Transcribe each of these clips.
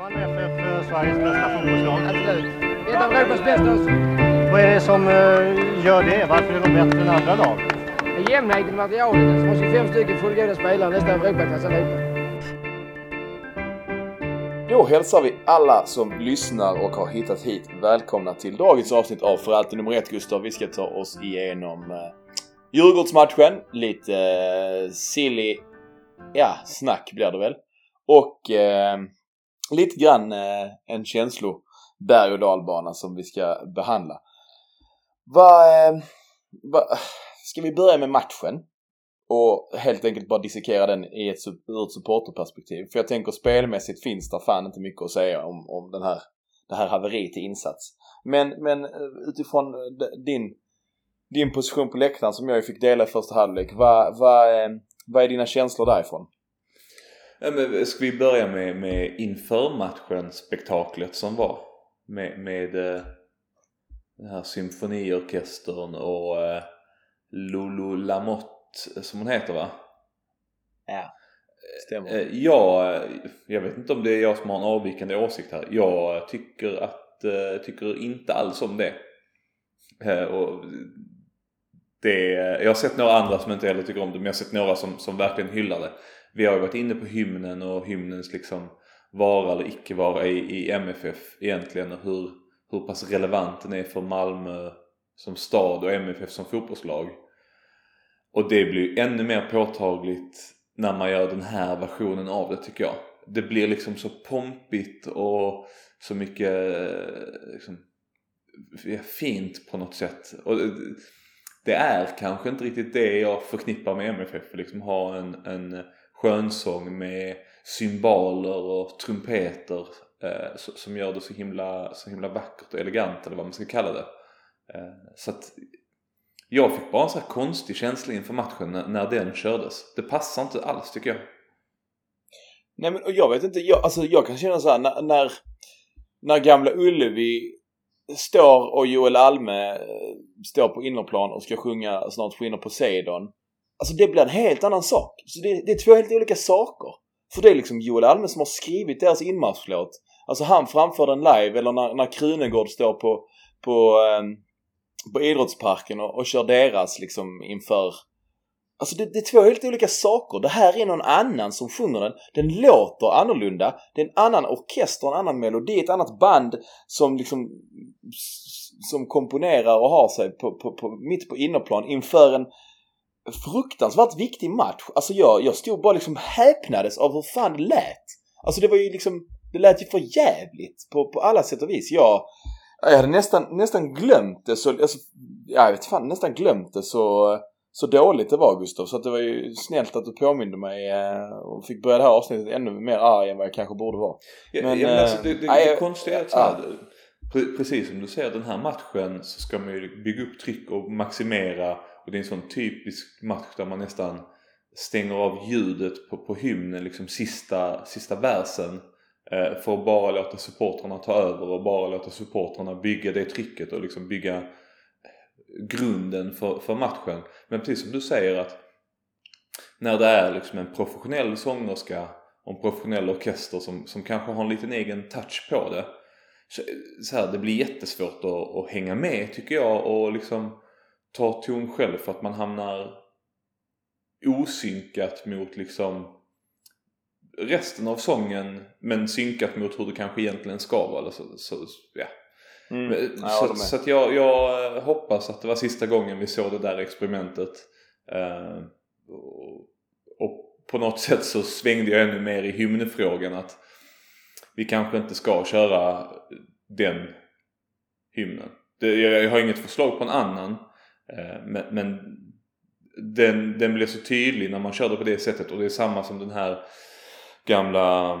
Malmö FF Sveriges bästa fotbollslag? Absolut. Ett av Europas bästa. Vad är det som eh, gör det? Varför är de bättre än andra lag? Jämnheten i materialet. Alltså, har 25 stycken fullgoda spelare, nästan Europaklass allihopa. Då hälsar vi alla som lyssnar och har hittat hit välkomna till dagens avsnitt av För alltid nummer ett Gustav. Vi ska ta oss igenom eh, Djurgårdsmatchen, lite eh, silly, ja, snack blir det väl. Och eh, lite grann eh, en känslo berg och dalbana som vi ska behandla. Vad, eh, va, ska vi börja med matchen? Och helt enkelt bara dissekera den i ett, ur ett supporterperspektiv. För jag tänker spelmässigt finns det fan inte mycket att säga om, om den här, det här haveriet i insats. Men, men eh, utifrån eh, din, din position på läktaren som jag fick dela i första halvlek. Vad, vad, eh, vad är dina känslor därifrån? Ja, men ska vi börja med, med inför matchen spektaklet som var? Med, med eh, den här symfoniorkestern och eh, Lulu Lamotte som hon heter va? Ja, stämmer. Eh, jag, jag vet inte om det är jag som har en avvikande åsikt här. Jag tycker att, eh, tycker inte alls om det. Eh, och det jag har sett några andra som inte heller tycker om det men jag har sett några som, som verkligen hyllar det. Vi har ju varit inne på hymnen och hymnens liksom vara eller icke vara i, i MFF egentligen och hur, hur pass relevant den är för Malmö som stad och MFF som fotbollslag. Och det blir ännu mer påtagligt när man gör den här versionen av det tycker jag. Det blir liksom så pompigt och så mycket eh, liksom, fint på något sätt. Och det är kanske inte riktigt det jag förknippar med MFF. Liksom ha en, en skönsång med symboler och trumpeter eh, som gör det så himla, så himla vackert och elegant eller vad man ska kalla det. Eh, så att jag fick bara en sån här konstig känsla inför matchen när, när den kördes. Det passar inte alls tycker jag. Nej men jag vet inte, jag, alltså jag kan känna så här, när, när, när gamla Ullevi står och Joel Alme eh, står på innerplan och ska sjunga Snart skiner Poseidon. Alltså det blir en helt annan sak. Så det, det är två helt olika saker. För det är liksom Joel Alme som har skrivit deras inmarschlåt. Alltså han framför den live eller när, när Krunegård står på, på, eh, på idrottsparken och, och kör deras liksom inför Alltså det, det, är två helt olika saker. Det här är någon annan som sjunger den. Den låter annorlunda. Det är en annan orkester, en annan melodi, ett annat band som liksom som komponerar och har sig på, på, på mitt på innerplan inför en fruktansvärt viktig match. Alltså jag, jag stod bara liksom häpnades av hur fan det lät. Alltså det var ju liksom, det lät ju för jävligt på, på alla sätt och vis. Jag, jag hade nästan, nästan glömt det så, alltså, jag vet fan, nästan glömt det så, så dåligt det var Gustav. Så att det var ju snällt att du påminde mig eh, och fick börja det här avsnittet ännu mer arg än vad jag kanske borde vara. Men, ja, men alltså, det, det, äh, det konstiga är att ja. precis som du säger den här matchen så ska man ju bygga upp tryck och maximera och det är en sån typisk match där man nästan stänger av ljudet på, på hymnen, liksom sista, sista versen. Eh, för att bara låta supportrarna ta över och bara låta supportrarna bygga det trycket och liksom bygga eh, grunden för, för matchen. Men precis som du säger att när det är liksom en professionell sångerska och en professionell orkester som, som kanske har en liten egen touch på det. Så, så här, det blir jättesvårt att, att hänga med tycker jag och liksom ta ton själv för att man hamnar osynkat mot liksom resten av sången men synkat mot hur det kanske egentligen ska vara. Så, så, ja. Mm. Så, så, att jag, jag, hoppas att det var sista gången vi såg det där experimentet. Uh, och, och, på något sätt så svängde jag ännu mer i hymnfrågan att vi kanske inte ska köra den hymnen. Det, jag, jag har inget förslag på en annan. Uh, men, men den, den blev så tydlig när man körde på det sättet och det är samma som den här gamla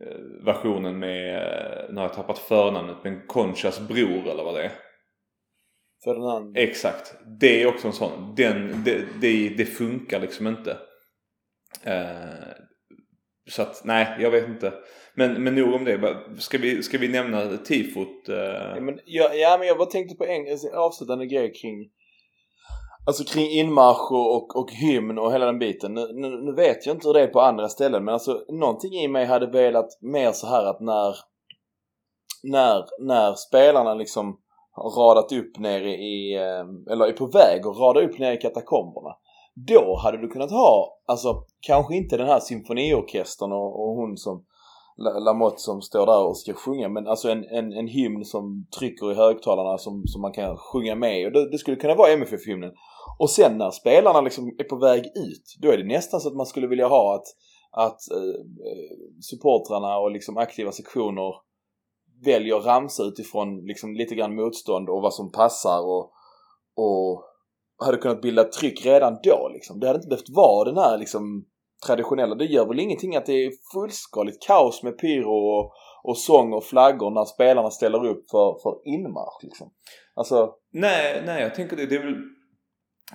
eh, versionen med, eh, nu har jag tappat förnamnet, men Conchas bror eller vad det är. Ferdinand. Exakt. Det är också en sån. Den, det, det, det funkar liksom inte. Eh, så att nej, jag vet inte. Men, men nog om det. Ska vi, ska vi nämna tifot? Eh? Ja, men, ja, ja, men jag bara tänkte på en alltså, avslutande grej kring Alltså kring inmarsch och, och, och hymn och hela den biten. Nu, nu, nu vet jag inte hur det är på andra ställen men alltså någonting i mig hade velat mer så här att när när, när spelarna liksom har radat upp nere i, eh, eller är på väg att rada upp nere i katakomberna. Då hade du kunnat ha, alltså kanske inte den här symfoniorkestern och, och hon som Lamotte som står där och ska sjunga men alltså en, en, en hymn som trycker i högtalarna som, som man kan sjunga med och det, det skulle kunna vara MFF-hymnen. Och sen när spelarna liksom är på väg ut då är det nästan så att man skulle vilja ha att, att eh, supportrarna och liksom aktiva sektioner väljer ramsa utifrån liksom lite grann motstånd och vad som passar och, och hade kunnat bilda tryck redan då liksom. Det hade inte behövt vara den här liksom traditionella. Det gör väl ingenting att det är fullskaligt kaos med pyro och, och sång och flaggor när spelarna ställer upp för, för inmarsch liksom. Alltså... Nej, nej jag tänker det, det är väl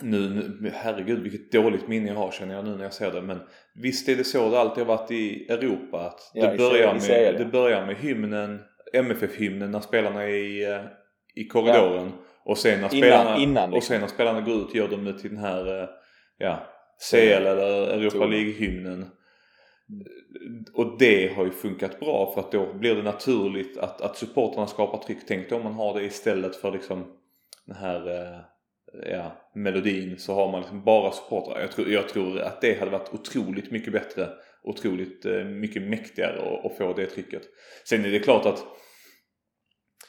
nu, nu, herregud vilket dåligt minne jag har känner jag nu när jag ser det. Men visst är det så det alltid har varit i Europa att Ja, det, börjar med, det börjar med hymnen, MFF-hymnen när spelarna är i, eh, i korridoren. Och sen när spelarna, innan, och liksom. sen när spelarna går ut gör de det till den här eh, ja, CL eller Europa. League-hymnen. Och det har ju funkat bra för att då blir det naturligt att, att supporterna skapar tryck. Tänk då om man har det istället för liksom den här eh, ja, melodin så har man liksom bara supportrar. Jag tror, jag tror att det hade varit otroligt mycket bättre. Otroligt eh, mycket mäktigare att, att få det trycket. Sen är det klart att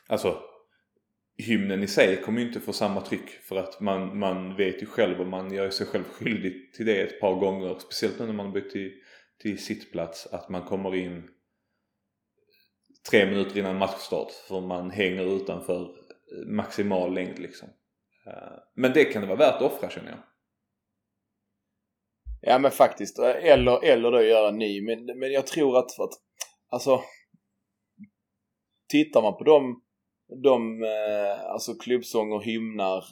alltså hymnen i sig kommer ju inte få samma tryck för att man, man vet ju själv och man gör sig själv skyldig till det ett par gånger. Speciellt nu när man bytt till, till sittplats att man kommer in tre minuter innan matchstart för man hänger utanför maximal längd liksom. Eh, men det kan det vara värt att offra känner jag. Ja men faktiskt. Eh, eller, eller då göra en ny. Men, men jag tror att, att alltså tittar man på de, de eh, alltså klubbsånger, hymnar,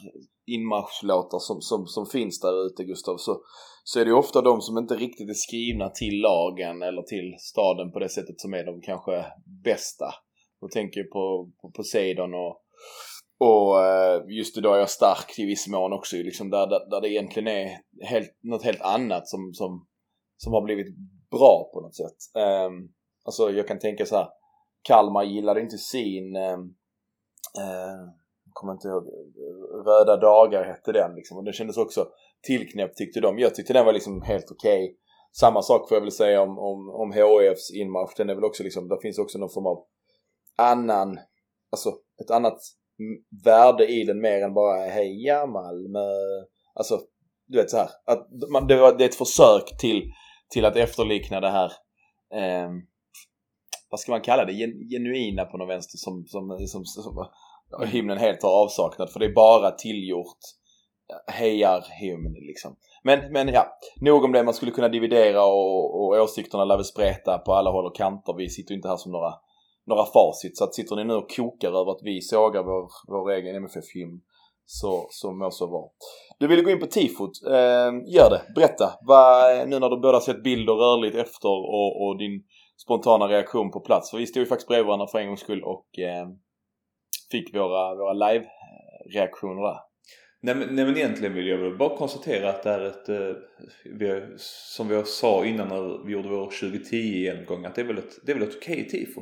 inmarschlåtar som, som, som finns där ute Gustav så, så är det ju ofta de som inte riktigt är skrivna till lagen eller till staden på det sättet som är de kanske bästa. Jag tänker på, på Poseidon och och eh, just idag är jag stark i viss mån också liksom där, där, där det egentligen är helt, något helt annat som, som, som har blivit bra på något sätt. Um, alltså jag kan tänka så här. Kalmar gillade inte sin um, Eh, kommer inte ihåg, Röda dagar hette den liksom och den kändes också tillknäppt tyckte de. Jag tyckte den var liksom helt okej. Samma sak får jag väl säga om, om, om HIFs inmarsch. Den är väl också liksom, där finns också någon form av annan, alltså ett annat värde i den mer än bara heja Malmö. Alltså, du vet så här. Att man, det, var, det är ett försök till, till att efterlikna det här eh, vad ska man kalla det? Genuina på något vänster som, som, som, som hymnen helt har avsaknad för det är bara tillgjort hejar hymn liksom. Men, men ja, nog om det. Man skulle kunna dividera och, och åsikterna lär väl spreta på alla håll och kanter. Vi sitter ju inte här som några, några facit. Så att sitter ni nu och kokar över att vi sågar vår, vår egen MFF-hymn så, så må så vara. Du ville gå in på tifot. Eh, gör det. Berätta. Vad, nu när du båda sett bilder rörligt efter och, och din spontana reaktion på plats. För vi stod ju faktiskt bredvid varandra för en gångs skull och eh, fick våra, våra live-reaktioner där. Nej men, nej men egentligen vill jag väl bara konstatera att det är ett, eh, vi har, som vi sa innan när vi gjorde vår 2010-genomgång, att det är väl ett, det är väl ett okej tifo.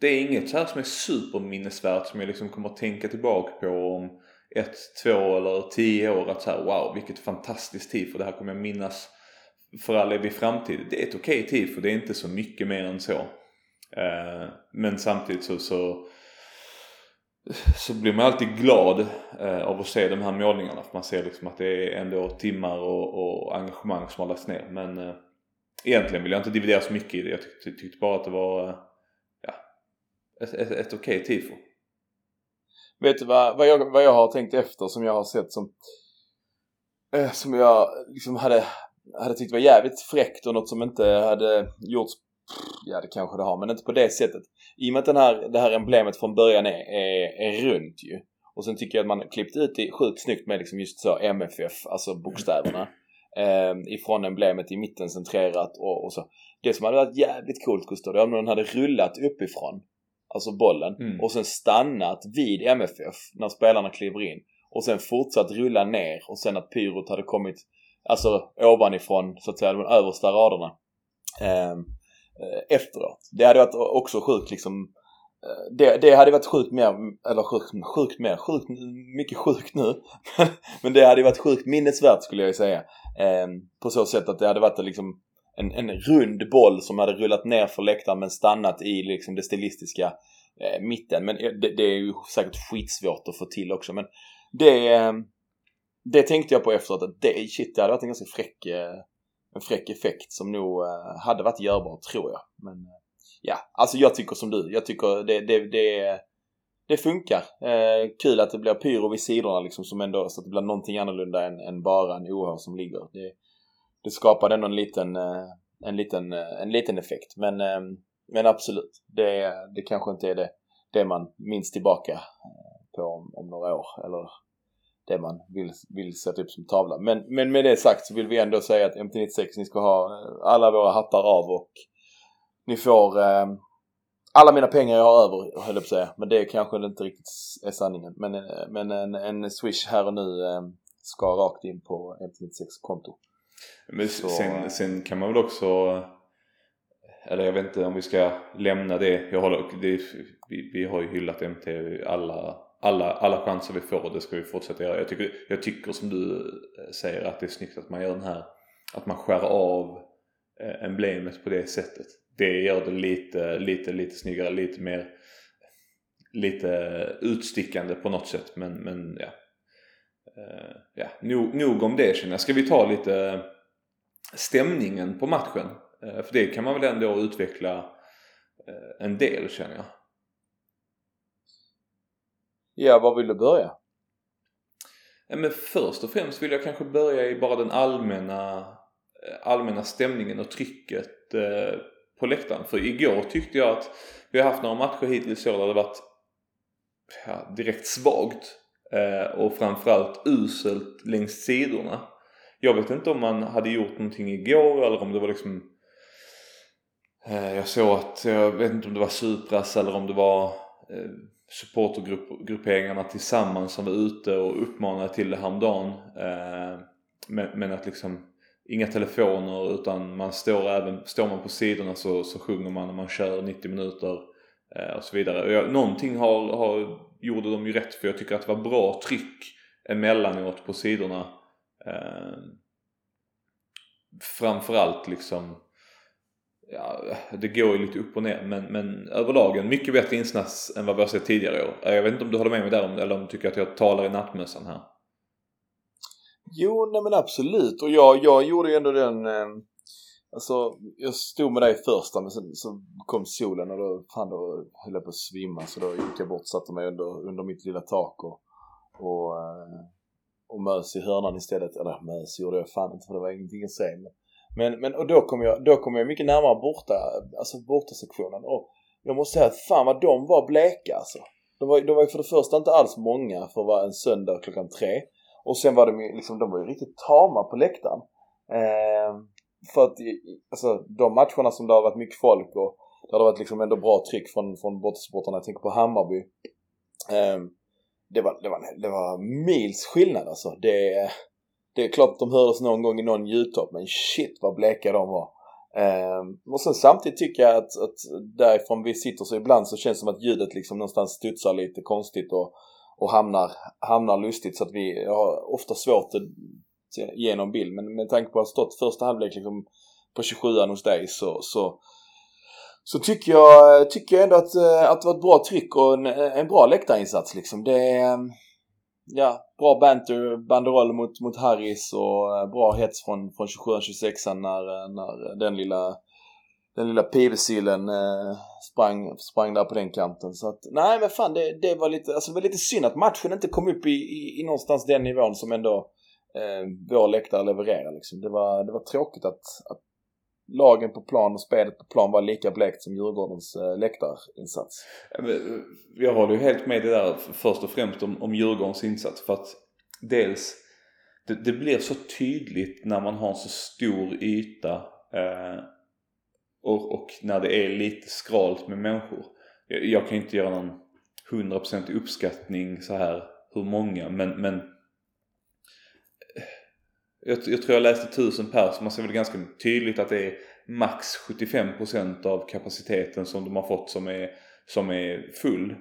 Det är inget så här som är superminnesvärt som jag liksom kommer att tänka tillbaka på om ett, två eller tio år. Att så här, wow vilket fantastiskt tifo, det här kommer jag minnas för all evig framtid. Det är ett okej tifo, det är inte så mycket mer än så. Eh, men samtidigt så, så så blir man alltid glad eh, av att se de här målningarna. För man ser liksom att det är ändå timmar och, och engagemang som har lagts ner. Men eh, egentligen vill jag inte dividera så mycket i det. Jag tyckte, tyckte bara att det var eh, ja, ett, ett, ett okej tifo. Vet du vad, vad, jag, vad jag har tänkt efter som jag har sett som eh, som jag liksom hade, hade tyckt var jävligt fräckt och något som inte hade gjorts Ja det kanske det har men inte på det sättet. I och med att den här, det här emblemet från början är, är, är runt ju. Och sen tycker jag att man klippt ut det sjukt snyggt med liksom just så MFF, alltså bokstäverna. Eh, ifrån emblemet i mitten centrerat och, och så. Det som hade varit jävligt coolt Gustav, det om den hade rullat uppifrån. Alltså bollen. Mm. Och sen stannat vid MFF när spelarna kliver in. och sen fortsatt rulla ner och sen att pyrot hade kommit alltså ovanifrån så att säga de översta raderna eh, Eh, efteråt. Det hade varit också sjukt liksom eh, det, det hade varit sjukt mer, eller sjukt, sjukt mer, sjukt, mycket sjukt nu. Men det hade varit sjukt minnesvärt skulle jag säga. Ehm, på så sätt att det hade varit liksom en, en rund boll som hade rullat ner för läktaren men stannat i liksom det stilistiska eh, mitten. Men det, det, är ju säkert skitsvårt att få till också. Men det, ehm, det tänkte jag på efteråt att det, shit, det hade varit en ganska fräck, en fräck effekt som nog eh, hade varit görbar tror jag. Men eh, ja, alltså jag tycker som du. Jag tycker det, det, det, det funkar. Eh, kul att det blir pyro vid sidorna liksom som ändå så att det blir någonting annorlunda än, än bara en OH som ligger. Det, det skapade ändå en liten, eh, en liten, en liten effekt. Men, men absolut, det, det kanske inte är det, det man minns tillbaka på om, om några år. Eller det man vill, vill sätta upp som tavla. Men, men med det sagt så vill vi ändå säga att MT96 ni ska ha alla våra hattar av och ni får eh, alla mina pengar jag har över höll jag på att säga. Men det kanske inte riktigt är sanningen. Men, men en, en swish här och nu eh, ska rakt in på MT96 konto. Men sen, sen, kan man väl också eller jag vet inte om vi ska lämna det. Jag håller, det, vi, vi har ju hyllat MT alla, alla, alla chanser vi får och det ska vi fortsätta göra. Jag tycker, jag tycker som du eh, säger att det är snyggt att man gör den här att man skär av eh, emblemet på det sättet. Det gör det lite, lite, lite snyggare, lite mer lite utstickande på något sätt men, men ja Uh, ja, nog, nog om det känner jag. Ska vi ta lite stämningen på matchen? Uh, för det kan man väl ändå utveckla uh, en del känner jag. Ja, var vill du börja? Ja, men först och främst vill jag kanske börja i bara den allmänna, eh, allmänna stämningen och trycket eh, på läktaren. För igår tyckte jag att vi har haft några matcher hittills i år där det varit ja, direkt svagt Eh, och framförallt uselt längs sidorna. Jag vet inte om man hade gjort någonting igår eller om det var liksom eh, Jag såg att, jag vet inte om det var Supras eller om det var eh, supportergrupperingarna tillsammans som var ute och uppmanade till det häromdagen. Eh, men, men att liksom inga telefoner utan man står även, står man på sidorna så, så sjunger man när man kör 90 minuter eh, och så vidare. Jag, någonting har, har gjorde de ju rätt för jag tycker att det var bra tryck emellanåt på sidorna. Eh, framförallt liksom Ja, det går ju lite upp och ner men, men överlag en mycket bättre insats än vad vi har sett tidigare i år. Jag vet inte om du håller med mig där eller om du tycker att jag talar i nattmössan här? Jo, nej men absolut. Och jag, jag gjorde ju ändå den eh, Alltså, jag stod med dig första men sen så kom solen och då, fan då höll jag på att svimma så då gick jag bort och satte mig under, under mitt lilla tak och, och, eh, och mös i hörnan istället. Eller mös gjorde jag fan inte för det var ingenting att säga. Men, men, men och då kom jag, då kom jag mycket närmare borta, alltså borta sektionen och jag måste säga att fan vad de var bleka alltså. De var, de var ju för det första inte alls många för att vara en söndag klockan tre. Och sen var de ju liksom, de var ju riktigt tama på läktaren. Eh, för att alltså, de matcherna som det har varit mycket folk och det har varit liksom ändå bra tryck från, från bortasupportrarna. Jag tänker på Hammarby. Eh, det, var, det, var, det var mils skillnad alltså. Det, det är klart att de hördes någon gång i någon ljudtopp men shit vad bleka de var. Eh, och sen samtidigt tycker jag att, att därifrån vi sitter så ibland så känns det som att ljudet liksom någonstans studsar lite konstigt och, och hamnar, hamnar lustigt så att vi har ofta svårt att ge någon bild. Men med tanke på att ha stått första halvlek liksom på 27an hos dig så, så, så tycker jag, tycker jag ändå att, eh, att det var ett bra tryck och en, en bra läktarinsats liksom. Det ehm, ja, bra banter, banderoll mot, mot Harris och eh, bra hets från, från 27 26 när, eh, när den lilla den lilla pilsillen eh, sprang, sprang där på den kanten. Så att, nej men fan det, det var lite, alltså det var lite synd att matchen inte kom upp i, i, i någonstans den nivån som ändå eh, vår läktare levererar liksom. Det var, det var tråkigt att, att lagen på plan och spelet på plan var lika blekt som Djurgårdens eh, läktarinsats. Eh, jag håller ju helt med det där först och främst om, om Djurgårdens insats för att dels det, det blir så tydligt när man har en så stor yta eh, och, och, när det är lite skralt med människor. Jag, jag kan inte göra någon 100% uppskattning så här hur många men, men jag, jag tror jag läste 1000 pers så man ser väl ganska tydligt att det är max 75% av kapaciteten som de har fått som är, som är full.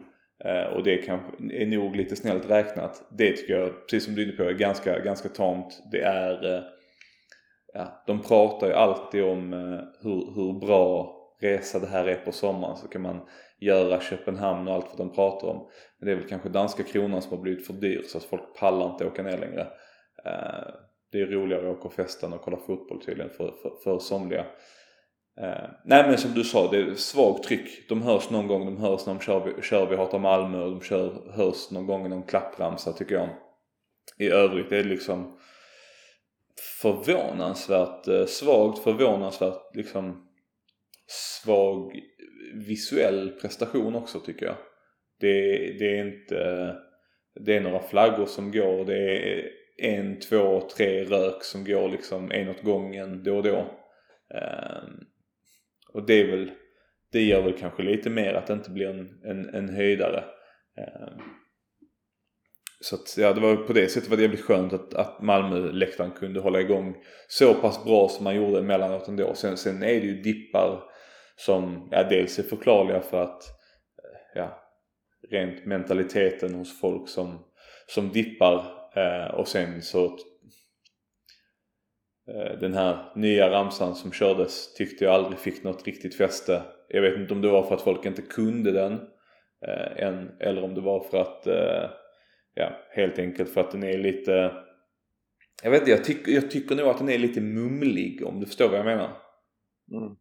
Eh, och det kan, är nog lite snällt räknat. Det tycker jag, precis som du är inne på, är ganska, ganska tamt. Det är... Eh, ja, de pratar ju alltid om eh, hur, hur bra resa det här är på sommaren. Så kan man göra Köpenhamn och allt vad de pratar om. Men det är väl kanske danska kronan som har blivit för dyr så att folk pallar inte åka ner längre. Eh, det är roligare att åka och festa än att kolla fotboll tydligen för, för, för somliga. Eh, nej men som du sa, det är svagt tryck. De hörs någon gång, de hörs när de kör, vi, kör Vi hatar Malmö och de kör, hörs någon gång i någon klappramsa tycker jag. I övrigt är det liksom förvånansvärt eh, svagt, förvånansvärt liksom svag visuell prestation också tycker jag. Det, det är inte, det är några flaggor som går, det är en, två, tre rök som går liksom en åt gången då och då. Ehm, och det är väl, det gör väl kanske lite mer att det inte blir en, en, en höjdare. Ehm, så att, ja, det var på det sättet var det jävligt skönt att, att Malmö-läktaren kunde hålla igång så pass bra som man gjorde emellanåt ändå. Sen, sen är det ju dippar som ja, dels är förklarliga för att eh, ja, rent mentaliteten hos folk som, som dippar Eh, och sen så eh, den här nya ramsan som kördes tyckte jag aldrig fick något riktigt fäste. Jag vet inte om det var för att folk inte kunde den eh, än eller om det var för att eh, ja, helt enkelt för att den är lite jag vet inte, jag, tyck, jag tycker nog att den är lite mumlig om du förstår vad jag menar. Mm.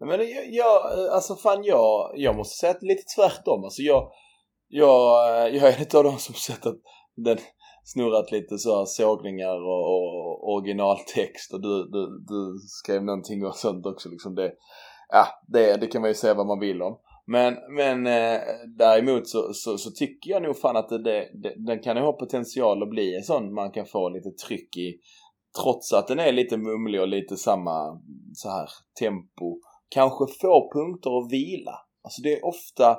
Men jag, jag, eh, alltså fan jag, jag måste säga att det är lite tvärtom. Alltså jag, jag, eh, jag är en av de som sett att den, snurrat lite så sågningar och, och originaltext och du, du, du skrev någonting och sånt också liksom det, ja det, det kan man ju säga vad man vill om. Men, men eh, däremot så, så, så, tycker jag nog fan att det, det, det, den kan ha potential att bli en sån man kan få lite tryck i trots att den är lite mumlig och lite samma så här tempo. Kanske få punkter att vila. Alltså det är ofta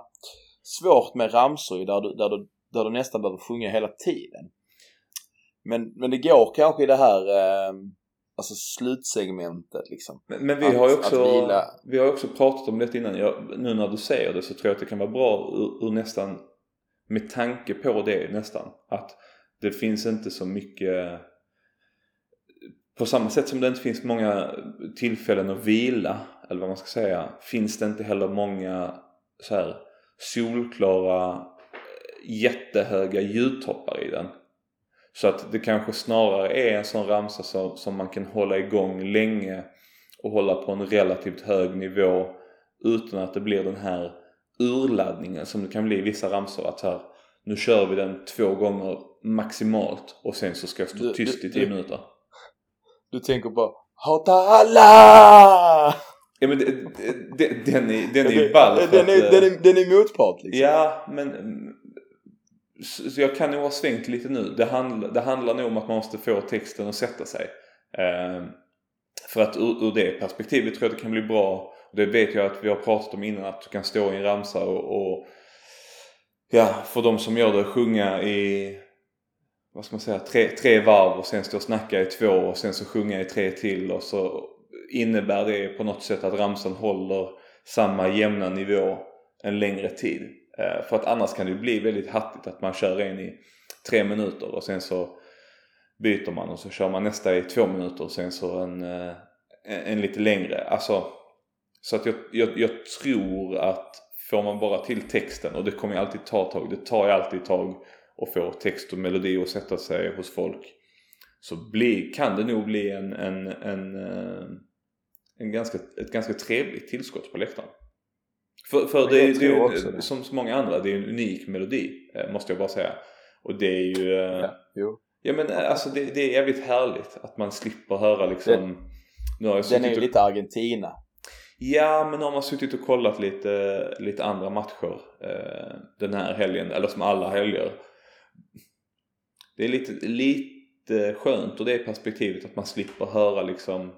svårt med ramsor där du, där du, där du nästan behöver sjunga hela tiden. Men, men det går kanske i det här eh, alltså slutsegmentet liksom. Men, men vi, att, har ju också, vi har också pratat om det innan. Jag, nu när du säger det så tror jag att det kan vara bra ur, ur nästan med tanke på det nästan. Att det finns inte så mycket på samma sätt som det inte finns många tillfällen att vila eller vad man ska säga finns det inte heller många så här solklara jättehöga ljudtoppar i den. Så att det kanske snarare är en sån ramsa som, som man kan hålla igång länge och hålla på en relativt hög nivå utan att det blir den här urladdningen som det kan bli i vissa ramsor att här nu kör vi den två gånger maximalt och sen så ska jag stå du, tyst du, i tio minuter. Du tänker på Hata alla! Ja men den är, den är ju ball den, den, är, den, är, den är motpart liksom. Ja men så jag kan nog ha svängt lite nu. Det, handl det handlar nog om att man måste få texten att sätta sig. Eh, för att ur, ur, det perspektivet tror jag det kan bli bra. Det vet jag att vi har pratat om innan att du kan stå i en ramsa och, och ja, för de som gör det sjunga i vad ska man säga, tre, tre varv och sen stå och snacka i två och sen så sjunga i tre till och så innebär det på något sätt att ramsan håller samma jämna nivå en längre tid. Eh, för att annars kan det bli väldigt hattigt att man kör en i tre minuter och sen så byter man och så kör man nästa i två minuter och sen så en, eh, en lite längre. Alltså, så att jag, jag, jag tror att får man bara till texten och det kommer ju alltid ta ett tag. Det tar ju alltid ett tag att få text och melodi att sätta sig hos folk. Så bli, kan det nog bli en, en, en, eh, en ganska, ett ganska trevligt tillskott på läktaren. För, för det, det, är ju det. som så många andra, det är en unik melodi eh, måste jag bara säga. Och det är ju... Eh, ja, jo. ja men eh, alltså det, det, är jävligt härligt att man slipper höra liksom... Den, nu har jag den är ju och, lite Argentina. Ja men nu har man suttit och kollat lite, lite andra matcher eh, den här helgen, eller som alla helger. Det är lite, lite skönt och det är perspektivet att man slipper höra liksom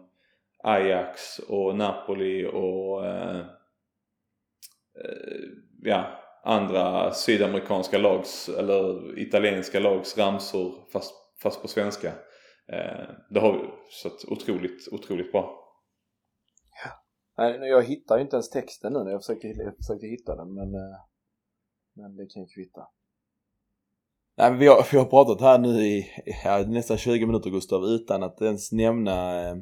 Ajax och Napoli och Eh, ja, andra sydamerikanska lags eller italienska lags ramsor fast, fast på svenska. Eh, det har vi så att otroligt, otroligt bra. Nej, jag hittar ju inte ens texten nu när jag försökte, jag försökte hitta den men, eh, men det kan ju kvitta. Nej, men vi, har, vi har pratat här nu i ja, nästan 20 minuter Gustav utan att ens nämna eh,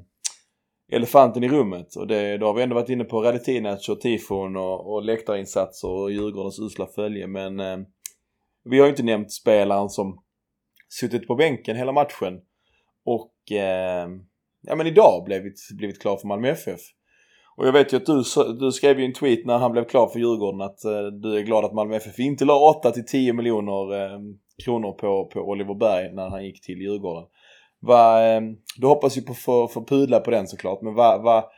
elefanten i rummet och det, då har vi ändå varit inne på Radetinac och tifon och, och läktarinsatser och Djurgårdens usla följe men eh, vi har ju inte nämnt spelaren som suttit på bänken hela matchen och eh, ja men idag blivit, blivit klar för Malmö FF. Och jag vet ju att du, du skrev ju en tweet när han blev klar för Djurgården att eh, du är glad att Malmö FF inte la 8 till 10 miljoner eh, kronor på, på Oliver Berg när han gick till Djurgården. Va, ehm, du hoppas ju på att få pudla på den såklart men va, va,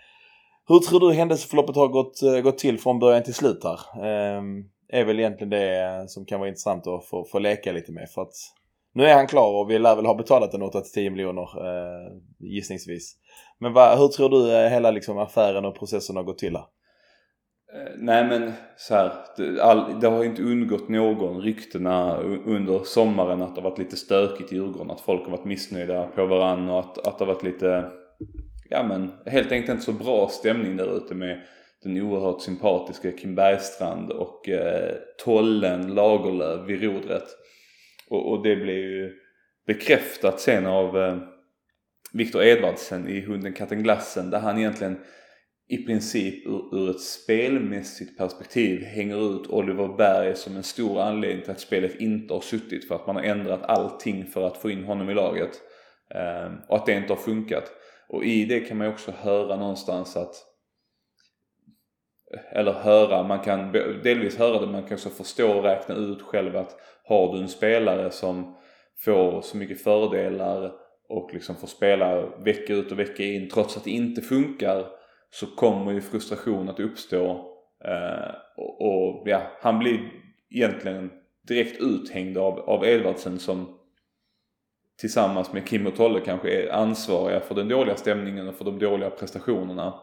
hur tror du händelseförloppet har gått, eh, gått till från början till slut här? Eh, är väl egentligen det eh, som kan vara intressant att få, få leka lite med för att nu är han klar och vi lär väl ha betalat en 8-10 miljoner eh, gissningsvis. Men va, hur tror du eh, hela liksom, affären och processen har gått till här? Eh, nej men så här, det, all, det har ju inte undgått någon ryktena under sommaren att det har varit lite stökigt i Djurgården. Att folk har varit missnöjda på varandra och att, att det har varit lite, ja men helt enkelt inte så bra stämning där ute med den oerhört sympatiska Kim Bergstrand och eh, Tollen Lagerlöf vid rodret. Och, och det blev ju bekräftat sen av eh, Viktor Edvardsen i Hunden katten glassen där han egentligen i princip ur, ur ett spelmässigt perspektiv hänger ut Oliver Berg som en stor anledning till att spelet inte har suttit för att man har ändrat allting för att få in honom i laget. Eh, och att det inte har funkat. Och i det kan man ju också höra någonstans att eller höra, man kan delvis höra det, man kan också förstå och räkna ut själv att har du en spelare som får så mycket fördelar och liksom får spela vecka ut och vecka in trots att det inte funkar så kommer ju frustration att uppstå eh, och, och, ja, han blir egentligen direkt uthängd av, av Edvardsen som tillsammans med Kim och Tolle kanske är ansvariga för den dåliga stämningen och för de dåliga prestationerna.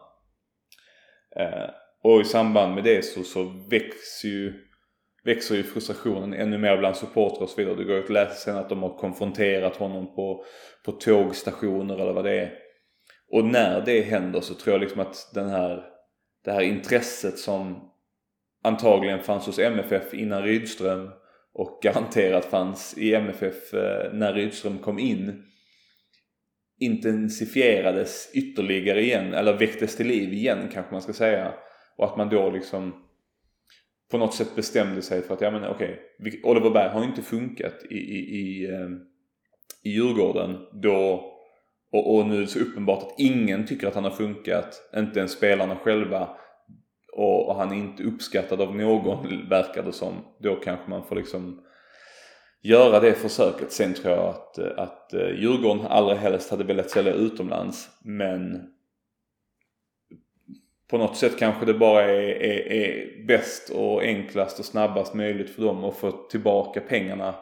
Eh, och i samband med det så, så växer ju växer ju frustrationen ännu mer bland supportrar och så vidare. Det går ju att läsa sen att de har konfronterat honom på, på tågstationer eller vad det är. Och när det händer så tror jag liksom att den här, det här intresset som antagligen fanns hos MFF innan Rydström och garanterat fanns i MFF eh, när Rydström kom in intensifierades ytterligare igen, eller väcktes till liv igen kanske man ska säga. Och att man då liksom på något sätt bestämde sig för att, ja men okej, okay, Oliver Berg har inte funkat i, i, i, eh, i Djurgården då och, och nu är det så uppenbart att ingen tycker att han har funkat, inte ens spelarna själva och, och han är inte uppskattad av någon verkar det som. Då kanske man får liksom göra det försöket. Sen tror jag att, att eh, Djurgården allra helst hade velat sälja utomlands men på något sätt kanske det bara är, är, är bäst och enklast och snabbast möjligt för dem att få tillbaka pengarna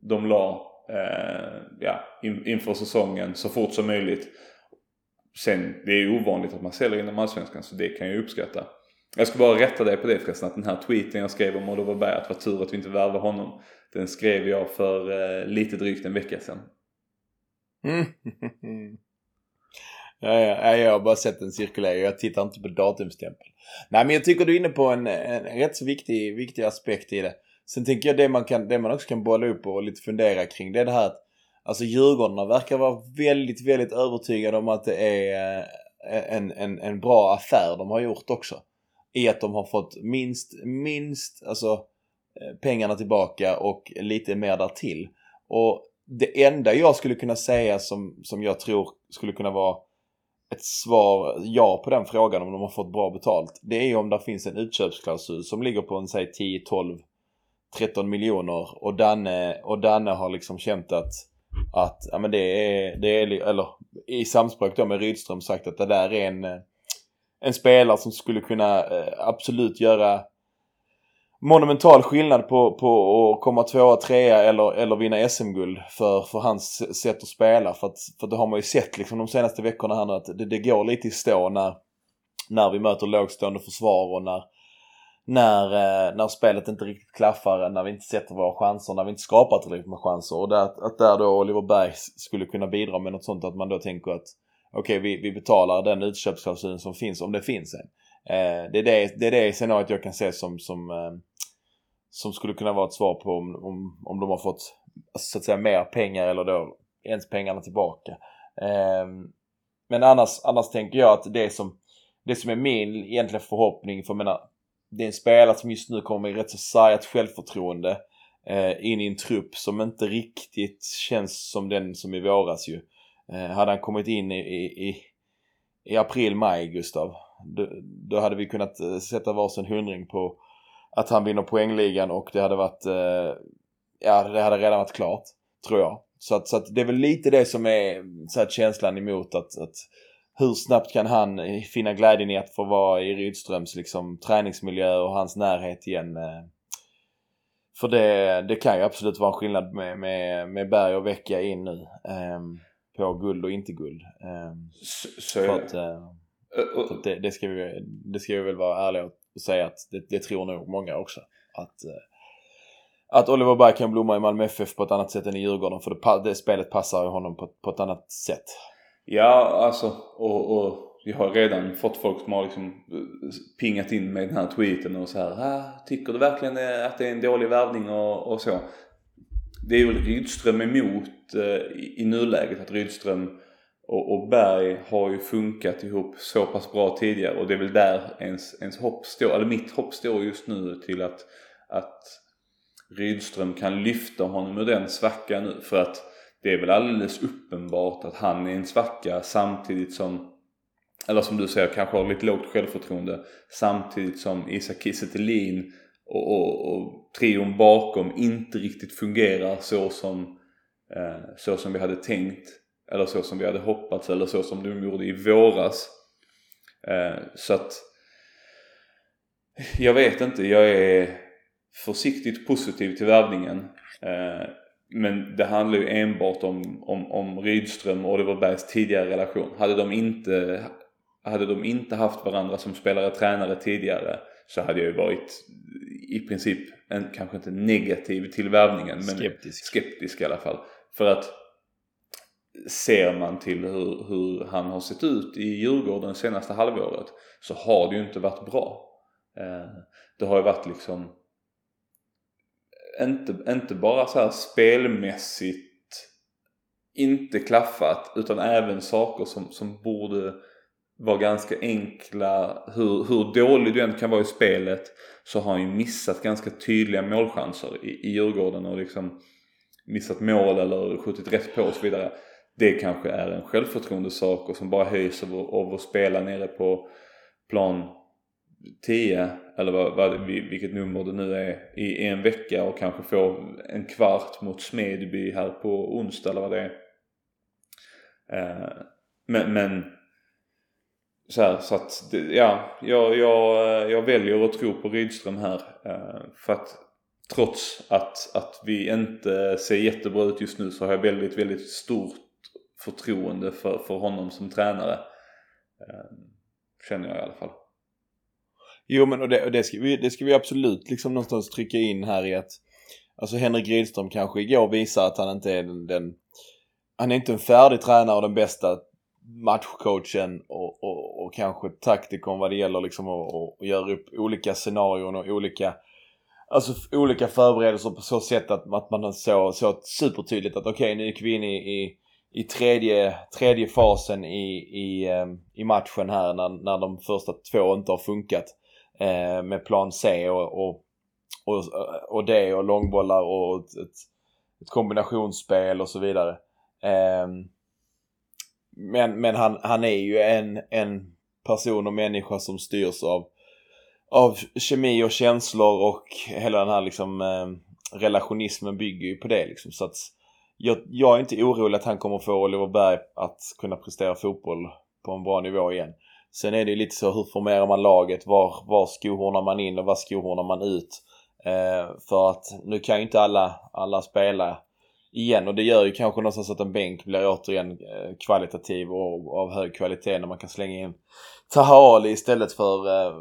de la eh, ja, in, inför säsongen så fort som möjligt. Sen, det är ju ovanligt att man säljer inom Allsvenskan så det kan jag uppskatta. Jag ska bara rätta dig på det förresten att den här tweeten jag skrev om Oliver Berg att det var tur att vi inte värvade honom. Den skrev jag för eh, lite drygt en vecka sedan. Mm. Ja, ja, jag har bara sett den cirkulera. Jag tittar inte på datumstämpel. Nej, men jag tycker du är inne på en, en, rätt så viktig, viktig aspekt i det. Sen tänker jag det man, kan, det man också kan bolla upp och lite fundera kring det är det här att alltså Djurgården verkar vara väldigt, väldigt övertygade om att det är eh, en, en, en bra affär de har gjort också. I att de har fått minst, minst, alltså eh, pengarna tillbaka och lite mer därtill. Och det enda jag skulle kunna säga som, som jag tror skulle kunna vara ett svar ja på den frågan om de har fått bra betalt. Det är ju om det finns en utköpsklausul som ligger på en säg 10, 12, 13 miljoner och Danne, och Danne har liksom känt att att ja, men det är, det är, eller i samspråk då med Rydström sagt att det där är en, en spelare som skulle kunna eh, absolut göra monumental skillnad på, på att komma tvåa, trea eller, eller vinna SM-guld för, för hans sätt att spela. För, att, för det har man ju sett liksom de senaste veckorna här nu att det, det går lite i stå när, när vi möter lågstående försvar och när, när, eh, när spelet inte riktigt klaffar, när vi inte sätter våra chanser, när vi inte skapar tillräckligt med chanser. Och att, att där då Oliver Berg skulle kunna bidra med något sånt att man då tänker att okej, okay, vi, vi betalar den utköpsklausulen som finns, om det finns en. Eh, det, är det, det är det scenariot jag kan se som, som, eh, som skulle kunna vara ett svar på om, om, om de har fått så att säga mer pengar eller då ens pengarna tillbaka. Eh, men annars, annars tänker jag att det som, det som är min egentligen förhoppning, för jag menar, det är en spelare som just nu kommer med rätt så sargat självförtroende eh, in i en trupp som inte riktigt känns som den som i våras ju. Eh, hade han kommit in i, i, i april, maj, Gustav, då, då, hade vi kunnat eh, sätta varsin hundring på att han vinner poängligan och det hade varit, eh, ja det hade redan varit klart, tror jag. Så att, så att det är väl lite det som är så här, känslan emot att, att hur snabbt kan han finna glädjen i att få vara i Rydströms liksom, träningsmiljö och hans närhet igen. Eh. För det, det kan ju absolut vara en skillnad med, med, med Berg och Vecchia in nu. Um, på guld och inte guld. Um, så, så för att, uh, uh, det, det, ska vi, det ska vi väl vara ärliga och säga att det, det tror nog många också. Att, uh, att Oliver Berg kan blomma i Malmö FF på ett annat sätt än i Djurgården. För det, det spelet passar honom på, på ett annat sätt. Ja, alltså och, och jag har redan fått folk som har liksom eh, pingat in med den här tweeten och så här. Ah, tycker du verkligen att det är en dålig värvning och, och så? Det är ju Rydström emot eh, i, i nuläget att Rydström och, och Berg har ju funkat ihop så pass bra tidigare och det är väl där ens, ens hopp står, eller mitt hopp står just nu till att, att Rydström kan lyfta honom ur den svackan nu för att det är väl alldeles uppenbart att han är en svacka samtidigt som eller som du säger kanske har lite lågt självförtroende samtidigt som Isak Kiese och, och, och trion bakom inte riktigt fungerar så som, eh, så som vi hade tänkt eller så som vi hade hoppats eller så som de gjorde i våras. Eh, så att jag vet inte, jag är försiktigt positiv till värvningen. Eh, men det handlar ju enbart om, om, om Rydström och Oliver Bergs tidigare relation. Hade de inte, hade de inte haft varandra som spelare tränare tidigare så hade jag ju varit i princip, en, kanske inte negativ till värvningen men skeptisk. skeptisk i alla fall. För att ser man till hur, hur han har sett ut i Djurgården senaste halvåret så har det ju inte varit bra. Eh, det har ju varit liksom inte, inte bara så här spelmässigt inte klaffat utan även saker som, som borde vara ganska enkla. Hur, hur dålig du än kan vara i spelet så har han ju missat ganska tydliga målchanser i, i Djurgården och liksom missat mål eller skjutit rätt på och så vidare. Det kanske är en självförtroendesak och som bara höjs av, av att spela nere på plan 10 eller vad, vad, vilket nummer det nu är i en vecka och kanske få en kvart mot Smedby här på onsdag eller vad det är. Eh, men, men så, här, så att ja, jag, jag, jag väljer att tro på Rydström här. Eh, för att trots att, att vi inte ser jättebra ut just nu så har jag väldigt, väldigt stort förtroende för, för honom som tränare. Eh, känner jag i alla fall. Jo men och det, och det, ska vi, det ska vi absolut liksom någonstans trycka in här i att Alltså Henrik Rydström kanske igår visar att han inte är den, den Han är inte en färdig tränare och den bästa matchcoachen och, och, och kanske taktikern vad det gäller liksom att göra upp olika scenarion och olika Alltså olika förberedelser på så sätt att, att man så, så supertydligt att okej okay, nu gick vi in i, i i tredje, tredje fasen i, i, eh, i matchen här när, när de första två inte har funkat. Eh, med plan C och, och, och, och det och långbollar och ett, ett kombinationsspel och så vidare. Eh, men men han, han är ju en, en person och människa som styrs av, av kemi och känslor och hela den här liksom eh, relationismen bygger ju på det liksom. Så att jag, jag är inte orolig att han kommer få Oliver Berg att kunna prestera fotboll på en bra nivå igen. Sen är det ju lite så, hur formerar man laget? Var, var skohornar man in och var skohornar man ut? Eh, för att nu kan ju inte alla, alla spela igen och det gör ju kanske någonstans att en bänk blir återigen eh, kvalitativ och av hög kvalitet när man kan slänga in Taha Ali istället för, eh,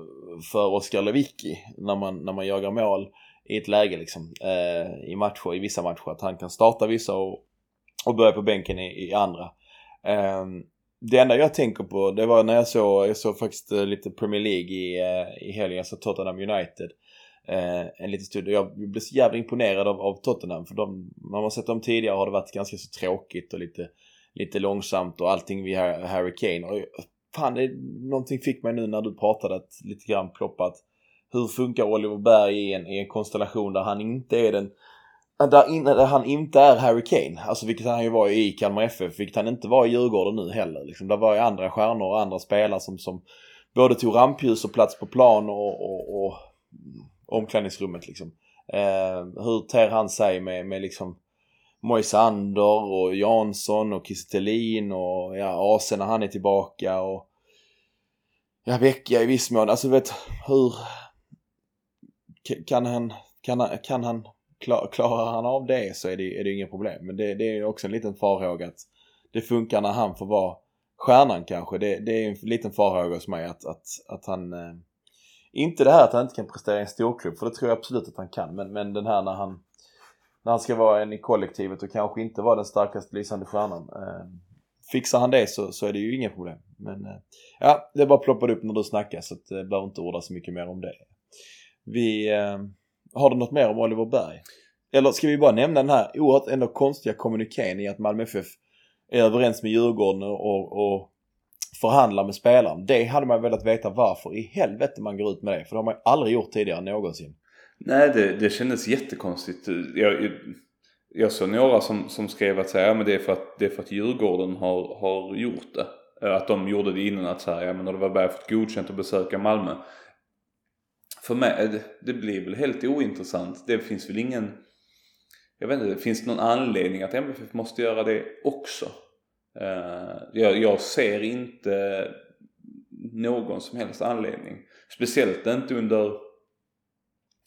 för Oskar Lewicki när man, när man jagar mål i ett läge liksom eh, i matcher, i vissa matcher att han kan starta vissa och, och börja på bänken i, i andra. Eh, det enda jag tänker på det var när jag såg, jag såg faktiskt eh, lite Premier League i, eh, i helgen, jag såg Tottenham United eh, en liten stund. Jag blev så jävla imponerad av, av Tottenham för de, när man sett dem tidigare har det varit ganska så tråkigt och lite, lite långsamt och allting vid Harry Kane. Och eh, fan, det, någonting fick mig nu när du pratade att lite grann ploppa att hur funkar Oliver Berg i en, i en konstellation där han inte är den Äh, där, in, där han inte är Harry Kane, alltså vilket han ju var i Kalmar FF, vilket han inte var i Djurgården nu heller. Liksom, där var ju andra stjärnor och andra spelare som, som både tog rampljus och plats på plan och, och, och mm, omklädningsrummet liksom. Eh, hur ter han sig med, med liksom Moisander och Jansson och Kistelin och ja, AC när han är tillbaka och ja, Vecchia i viss mån. Alltså du vet hur kan han, kan han, kan han klarar han av det så är det, är det inga problem. Men det, det är också en liten farhåga att det funkar när han får vara stjärnan kanske. Det, det är en liten farhåga hos mig att, att, att han eh, inte det här att han inte kan prestera i en storklubb, för det tror jag absolut att han kan. Men, men den här när han, när han ska vara en i kollektivet och kanske inte vara den starkaste lysande stjärnan. Eh, fixar han det så, så är det ju inga problem. Men eh, ja, det bara ploppade upp när du snackade så att, det behöver inte orda så mycket mer om det. Vi, eh, har du något mer om Oliver Berg? Eller ska vi bara nämna den här oerhört ändå konstiga kommunikén i att Malmö FF är överens med Djurgården och, och förhandlar med spelaren. Det hade man velat veta varför i helvete man går ut med det. För det har man aldrig gjort tidigare någonsin. Nej, det, det kändes jättekonstigt. Jag, jag såg några som, som skrev att säga, ja, men det, är för att, det är för att Djurgården har, har gjort det. Att de gjorde det innan att säga, ja men Oliver Berg fått godkänt att besöka Malmö. För mig, eh, det, det blir väl helt ointressant. Det finns väl ingen, jag vet inte, det finns någon anledning att MFF måste göra det också. Uh, jag, jag, ser inte någon som helst anledning. Speciellt inte under,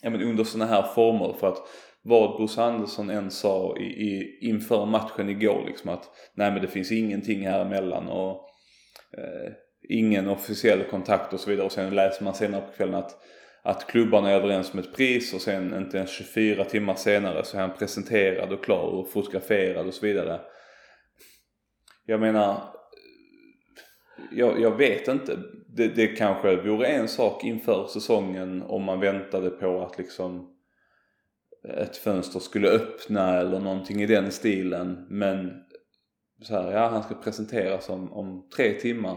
ja, men under sådana här former för att vad Bosse Andersson än sa i, i, inför matchen igår liksom att nej men det finns ingenting här emellan och eh, ingen officiell kontakt och så vidare och sen läser man senare på kvällen att, att klubbarna är överens om ett pris och sen inte ens 24 timmar senare så är han presenterad och klar och fotograferad och så vidare jag menar, jag, jag vet inte. Det, det kanske vore en sak inför säsongen om man väntade på att liksom ett fönster skulle öppna eller någonting i den stilen. Men så här, ja han ska presenteras om, om tre timmar.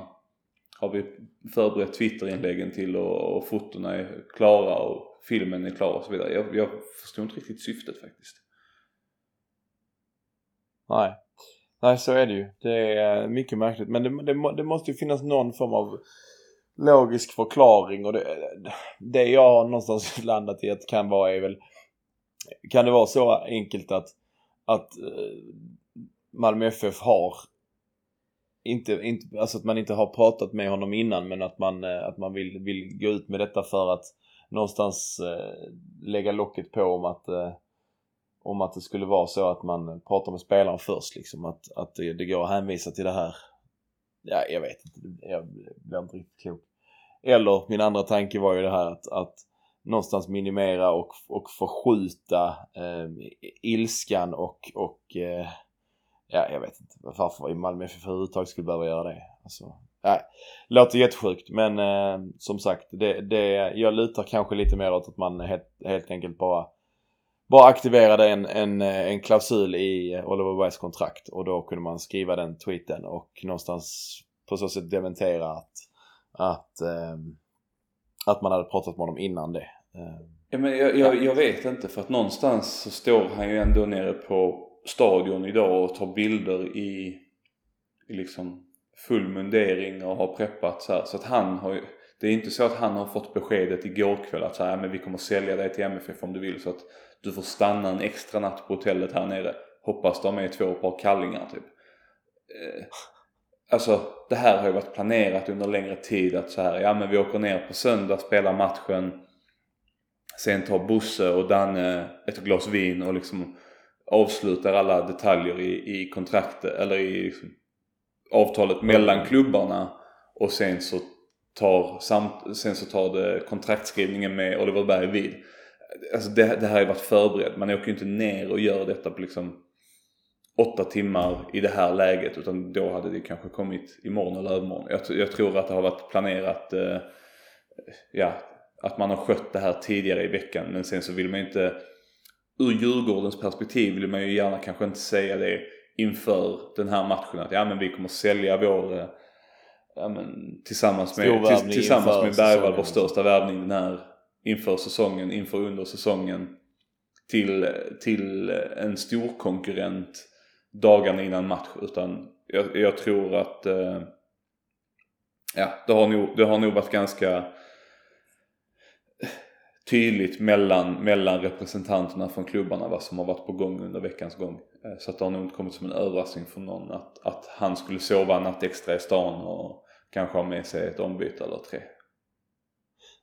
Har vi förberett Twitterinläggen till och, och fotona är klara och filmen är klar och så vidare. Jag, jag förstår inte riktigt syftet faktiskt. Nej. Nej, så är det ju. Det är eh, mycket märkligt. Men det, det, det måste ju finnas någon form av logisk förklaring och det, det jag har någonstans landat i att det kan vara är väl kan det vara så enkelt att, att eh, Malmö FF har inte, inte, alltså att man inte har pratat med honom innan men att man, eh, att man vill, vill gå ut med detta för att någonstans eh, lägga locket på om att eh, om att det skulle vara så att man pratar med spelaren först liksom. Att, att det, det går att hänvisa till det här. Ja, jag vet inte. Jag blir inte riktigt klok. Eller min andra tanke var ju det här att, att någonstans minimera och, och förskjuta eh, ilskan och, och eh, ja, jag vet inte varför Malmö FF överhuvudtaget skulle behöva göra det. Alltså, nej, låter jättesjukt men eh, som sagt, det, det, jag lutar kanske lite mer åt att man helt, helt enkelt bara bara aktiverade en, en, en klausul i Oliver Bergs kontrakt och då kunde man skriva den tweeten och någonstans på så sätt dementera att, att, eh, att man hade pratat med honom innan det. Eh, ja, men jag, jag, jag, vet inte för att någonstans så står han ju ändå nere på stadion idag och tar bilder i, i liksom full mundering och har preppat så här. Så att han har ju, det är inte så att han har fått beskedet igår kväll att så här, men vi kommer sälja dig till MFF om du vill. Så att du får stanna en extra natt på hotellet här nere. Hoppas de är två par kallingar typ. Eh, alltså det här har ju varit planerat under längre tid att så här, ja men vi åker ner på söndag, spelar matchen. Sen tar Bosse och Danne ett glas vin och liksom avslutar alla detaljer i, i kontraktet eller i liksom, avtalet mellan klubbarna och sen så tar, samt, sen så tar det kontraktskrivningen med Oliver Berg vid. Alltså det, det här har ju varit förberett. Man åker ju inte ner och gör detta på liksom åtta timmar i det här läget utan då hade det kanske kommit imorgon eller övermorgon. Jag, jag tror att det har varit planerat eh, ja, att man har skött det här tidigare i veckan men sen så vill man inte ur Djurgårdens perspektiv vill man ju gärna kanske inte säga det inför den här matchen att ja men vi kommer sälja vår eh, ja, men, tillsammans med, till, tillsammans med Bergvall vår största värvning den här inför säsongen, inför under säsongen till, till en stor konkurrent dagarna innan match. Utan jag, jag tror att eh, ja, det har, nog, det har nog varit ganska tydligt mellan, mellan representanterna från klubbarna vad som har varit på gång under veckans gång. Eh, så att det har nog inte kommit som en överraskning för någon att, att han skulle sova en natt extra i stan och kanske ha med sig ett ombyte eller tre.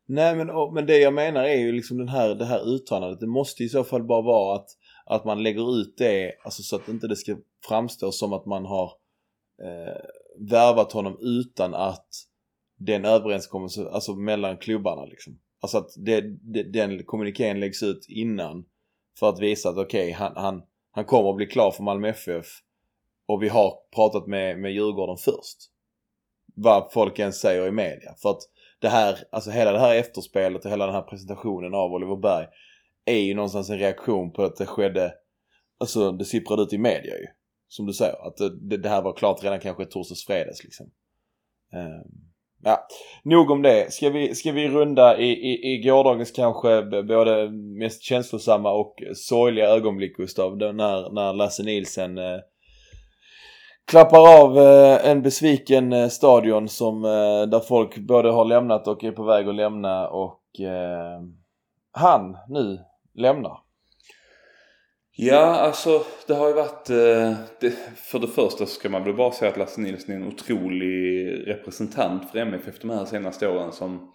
Nej men, men det jag menar är ju liksom den här, det här uttalandet. Det måste i så fall bara vara att, att man lägger ut det alltså så att inte det ska framstå som att man har eh, värvat honom utan att den överenskommelse, alltså mellan klubbarna liksom. Alltså att det, det, den kommunikén läggs ut innan för att visa att okej, okay, han, han, han kommer att bli klar för Malmö FF och vi har pratat med, med Djurgården först. Vad folk än säger i media. För att det här, alltså hela det här efterspelet och hela den här presentationen av Oliver Berg är ju någonstans en reaktion på att det skedde, alltså det sipprade ut i media ju. Som du säger, att det, det här var klart redan kanske torsdags fredags liksom. Um, Ja, nog om det. Ska vi, ska vi runda i, i, i gårdagens kanske både mest känslosamma och sorgliga ögonblick Gustav. När, när Lasse Nilsen eh, klappar av eh, en besviken eh, stadion som, eh, där folk både har lämnat och är på väg att lämna och eh, han nu lämnar. Ja, alltså det har ju varit... Eh, det, för det första så ska man väl bara säga att Lasse Nilsson är en otrolig representant för MFF de här senaste åren som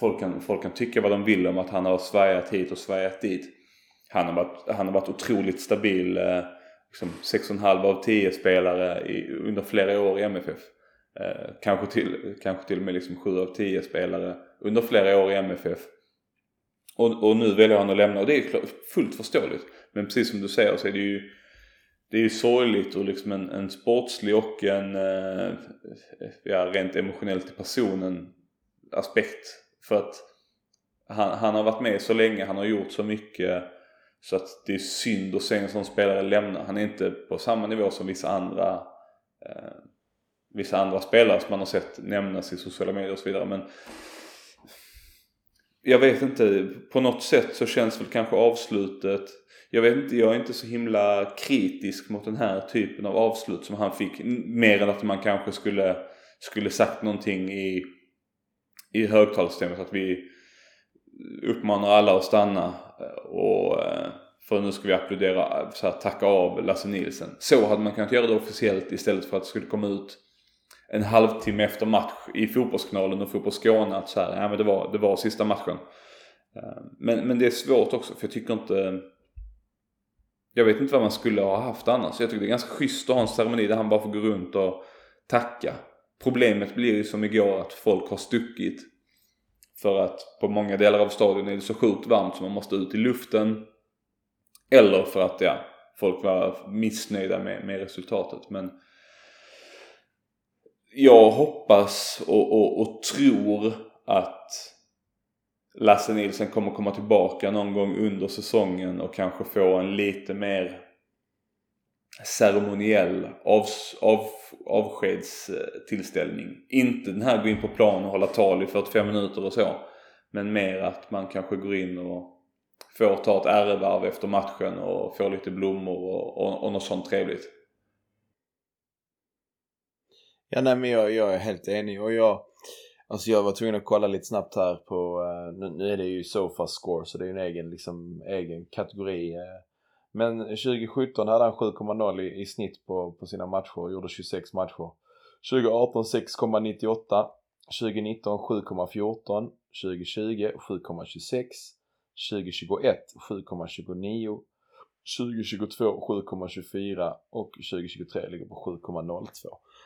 folk kan, folk kan tycka vad de vill om att han har svajat hit och svajat dit. Han har varit, han har varit otroligt stabil. Eh, liksom 6,5 av 10 spelare i, under flera år i MFF. Eh, kanske, till, kanske till och med liksom 7 av 10 spelare under flera år i MFF. Och, och nu väljer han att lämna och det är fullt förståeligt. Men precis som du säger så är det ju det är ju sorgligt och liksom en, en sportslig och en eh, ja, rent emotionellt till personen aspekt. För att han, han har varit med så länge, han har gjort så mycket så att det är synd att se en sån spelare lämna. Han är inte på samma nivå som vissa andra eh, vissa andra spelare som man har sett nämnas i sociala medier och så vidare. Men jag vet inte, på något sätt så känns väl kanske avslutet jag vet inte, jag är inte så himla kritisk mot den här typen av avslut som han fick. Mer än att man kanske skulle, skulle sagt någonting i, i högtalssystemet att vi uppmanar alla att stanna eh, och eh, för nu ska vi applådera, eh, så här, tacka av Lasse Nielsen. Så hade man kunnat göra det officiellt istället för att det skulle komma ut en halvtimme efter match i Fotbollskanalen och Fotboll Skåne att så här, ja men det var, det var sista matchen. Eh, men, men det är svårt också för jag tycker inte jag vet inte vad man skulle ha haft annars. Jag tycker det är ganska schysst att ha en ceremoni där han bara får gå runt och tacka. Problemet blir ju som igår att folk har stuckit. För att på många delar av stadion är det så sjukt varmt så man måste ut i luften. Eller för att ja, folk var missnöjda med, med resultatet. Men jag hoppas och, och, och tror att Lasse Nilsson kommer komma tillbaka någon gång under säsongen och kanske få en lite mer ceremoniell av, av, avskedstillställning. Inte den här gå in på plan och hålla tal i 45 minuter och så. Men mer att man kanske går in och får ta ett ärevarv efter matchen och får lite blommor och, och, och något sånt trevligt. Ja nej men jag, jag är helt enig och jag Alltså jag var tvungen att kolla lite snabbt här på, uh, nu, nu, är det ju sofa score så det är ju en egen, liksom, egen kategori. Uh, men 2017 hade han 7,0 i, i, snitt på, på sina matcher och gjorde 26 matcher. 2018 6,98. 2019 7,14. 2020 7,26. 2021 7,29. 2022 7,24 och 2023 ligger på 7,02.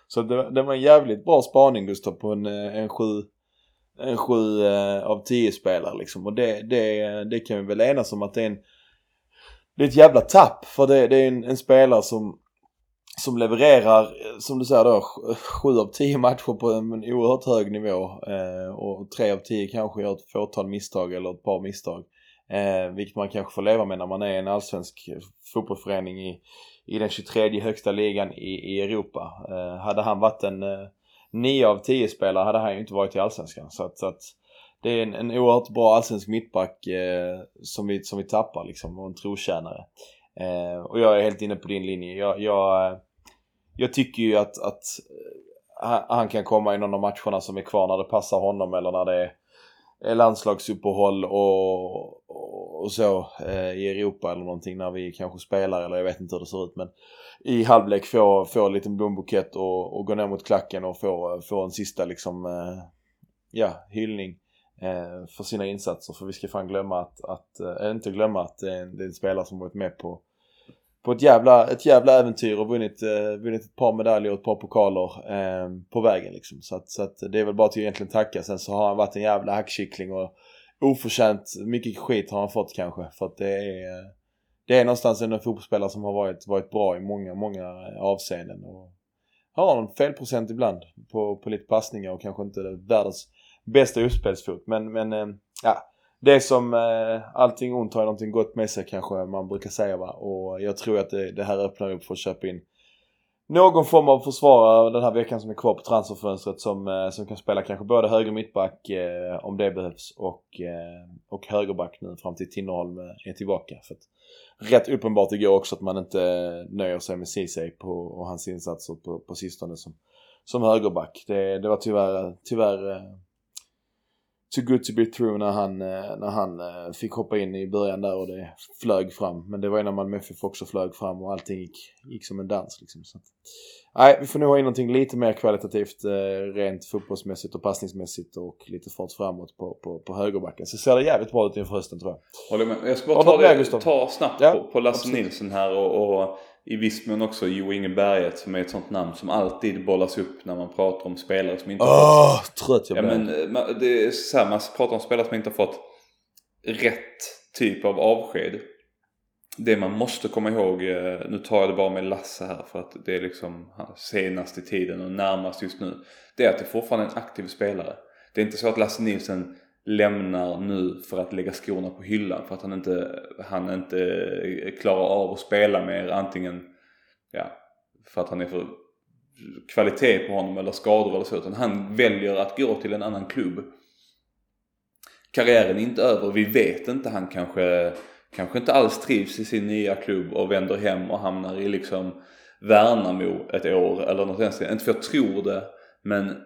Så det, det var en jävligt bra spaning Gustav på en, eh, en 7 en 7 eh, av 10 spelare liksom. Och det, det, det kan vi väl enas om att det är en det är ett jävla tapp för det, det är en, en spelare som som levererar, eh, som du säger då, 7 av 10 matcher på en oerhört hög nivå. Eh, och 3 av 10 kanske gör ett fåtal misstag eller ett par misstag. Eh, vilket man kanske får leva med när man är en allsvensk fotbollsförening i, i den 23 högsta ligan i, i Europa. Eh, hade han varit en eh, 9 av 10 spelare hade han ju inte varit i allsvenskan. Så att, så att det är en, en oerhört bra allsvensk mittback eh, som, vi, som vi tappar liksom och en trotjänare. Eh, och jag är helt inne på din linje. Jag, jag, eh, jag tycker ju att, att eh, han kan komma i någon av matcherna som är kvar när det passar honom eller när det är Eh, landslagsuppehåll och, och, så eh, i Europa eller någonting när vi kanske spelar eller jag vet inte hur det ser ut men i halvlek få, få en liten blombukett och, och gå ner mot klacken och få, få en sista liksom eh, ja, hyllning eh, för sina insatser. För vi ska fan glömma att, att eh, inte glömma att det är, en, det är en spelare som varit med på på ett jävla, ett jävla äventyr och vunnit, eh, vunnit ett par medaljer och ett par pokaler eh, på vägen liksom. Så att, så att det är väl bara till att egentligen tacka. Sen så har han varit en jävla hackkyckling och oförtjänt mycket skit har han fått kanske. För att det är, det är någonstans en fotbollsspelare som har varit, varit bra i många, många eh, avseenden. Och har en felprocent ibland på, på lite passningar och kanske inte världens bästa uppspelsfot. Men, men eh, ja det som eh, allting ont har någonting gott med sig kanske man brukar säga va. Och jag tror att det, det här öppnar upp för att köpa in någon form av försvarare den här veckan som är kvar på transferfönstret som, eh, som kan spela kanske både höger mittback eh, om det behövs och, eh, och högerback nu fram till Tinnerholm eh, är tillbaka. För att, rätt uppenbart igår också att man inte eh, nöjer sig med Ceesay på och hans insatser på, på sistone som, som högerback. Det, det var tyvärr, tyvärr eh, too good to be true när han, eh, när han eh, fick hoppa in i början där och det flög fram. Men det var ju när Malmö FF också flög fram och allting gick, gick som en dans liksom. Så. Nej, vi får nog ha in någonting lite mer kvalitativt eh, rent fotbollsmässigt och passningsmässigt och lite fart framåt på, på, på högerbacken. Så ser det jävligt bra ut inför hösten tror jag. Håller med. Jag ska bara ta, det, ta snabbt ja, på, på Lasse Nilsson här och, och i viss mån också Jo Inge Berget som är ett sånt namn som alltid bollas upp när man pratar om spelare som inte har oh, fått... trött jag ja, men, eh, det är så här, man pratar om spelare som inte har fått rätt typ av avsked. Det man måste komma ihåg, eh, nu tar jag det bara med Lasse här för att det är liksom senast i tiden och närmast just nu. Det är att det fortfarande är en aktiv spelare. Det är inte så att Lasse Nilsson lämnar nu för att lägga skorna på hyllan för att han inte, han inte klarar av att spela mer antingen ja, för att han är för kvalitet på honom eller skador eller så utan han väljer att gå till en annan klubb. Karriären är inte över, vi vet inte, han kanske, kanske inte alls trivs i sin nya klubb och vänder hem och hamnar i liksom Värnamo ett år eller något sånt. Inte för jag tror det men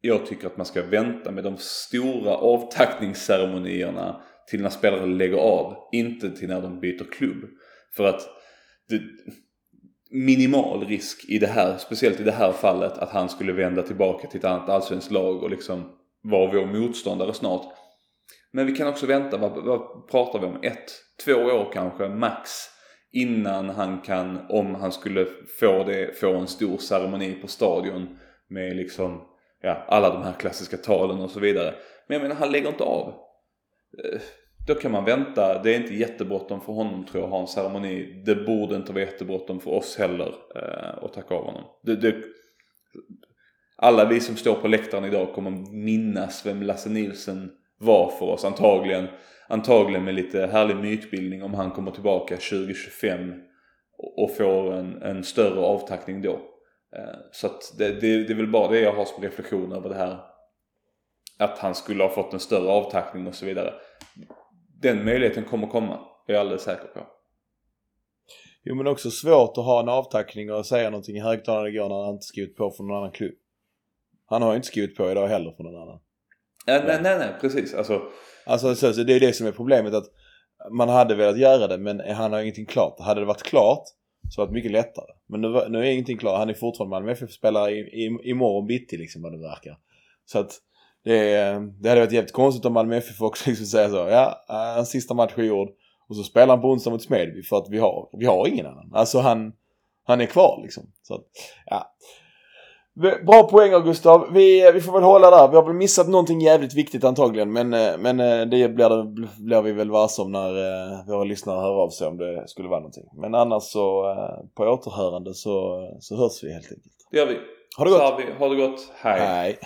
jag tycker att man ska vänta med de stora avtackningsceremonierna till när spelare lägger av. Inte till när de byter klubb. För att det, minimal risk i det här, speciellt i det här fallet, att han skulle vända tillbaka till ett annat allsvenskt lag och liksom vara vår motståndare snart. Men vi kan också vänta, vad, vad pratar vi om? Ett, två år kanske, max. Innan han kan, om han skulle få det, få en stor ceremoni på stadion med liksom ja, alla de här klassiska talen och så vidare. Men jag menar, han lägger inte av. Eh, då kan man vänta. Det är inte jättebråttom för honom tror jag att ha en ceremoni. Det borde inte vara jättebråttom för oss heller eh, att tacka av honom. Det, det, alla vi som står på läktaren idag kommer minnas vem Lasse Nilsen var för oss. Antagligen, antagligen med lite härlig mytbildning om han kommer tillbaka 2025 och får en, en större avtackning då. Eh, så att det, det, det är väl bara det jag har som reflektion över det här. Att han skulle ha fått en större avtackning och så vidare. Den möjligheten kommer komma, är jag alldeles säker på. Jo men också svårt att ha en avtackning och säga någonting i högtalaren igår när han inte skrivit på för någon annan klubb. Han har ju inte skrivit på idag heller för någon annan. Ja, nej, nej, nej, precis. Alltså, alltså så, så det är det som är problemet att man hade velat göra det men han har ingenting klart. Hade det varit klart så att mycket lättare. Men nu, nu är ingenting klart. Han är fortfarande Malmö FF-spelare i, i, imorgon bitti liksom vad det verkar. Så att det, det hade varit jävligt konstigt om Malmö FF också liksom säger så. Ja, hans sista match är gjord. Och så spelar han på onsdag mot Smedby för att vi har, vi har ingen annan. Alltså han, han är kvar liksom. Så att, ja. Bra poäng Gustav. Vi, vi får väl hålla där. Vi har väl missat någonting jävligt viktigt antagligen. Men, eh, men eh, det blir, det blir vi väl varse om när eh, våra lyssnare hör av sig om det skulle vara någonting. Men annars så på återhörande så, så hörs vi helt enkelt. Det gör vi. Ha det gott. Så har, vi, ha det gott. Hej. Hej.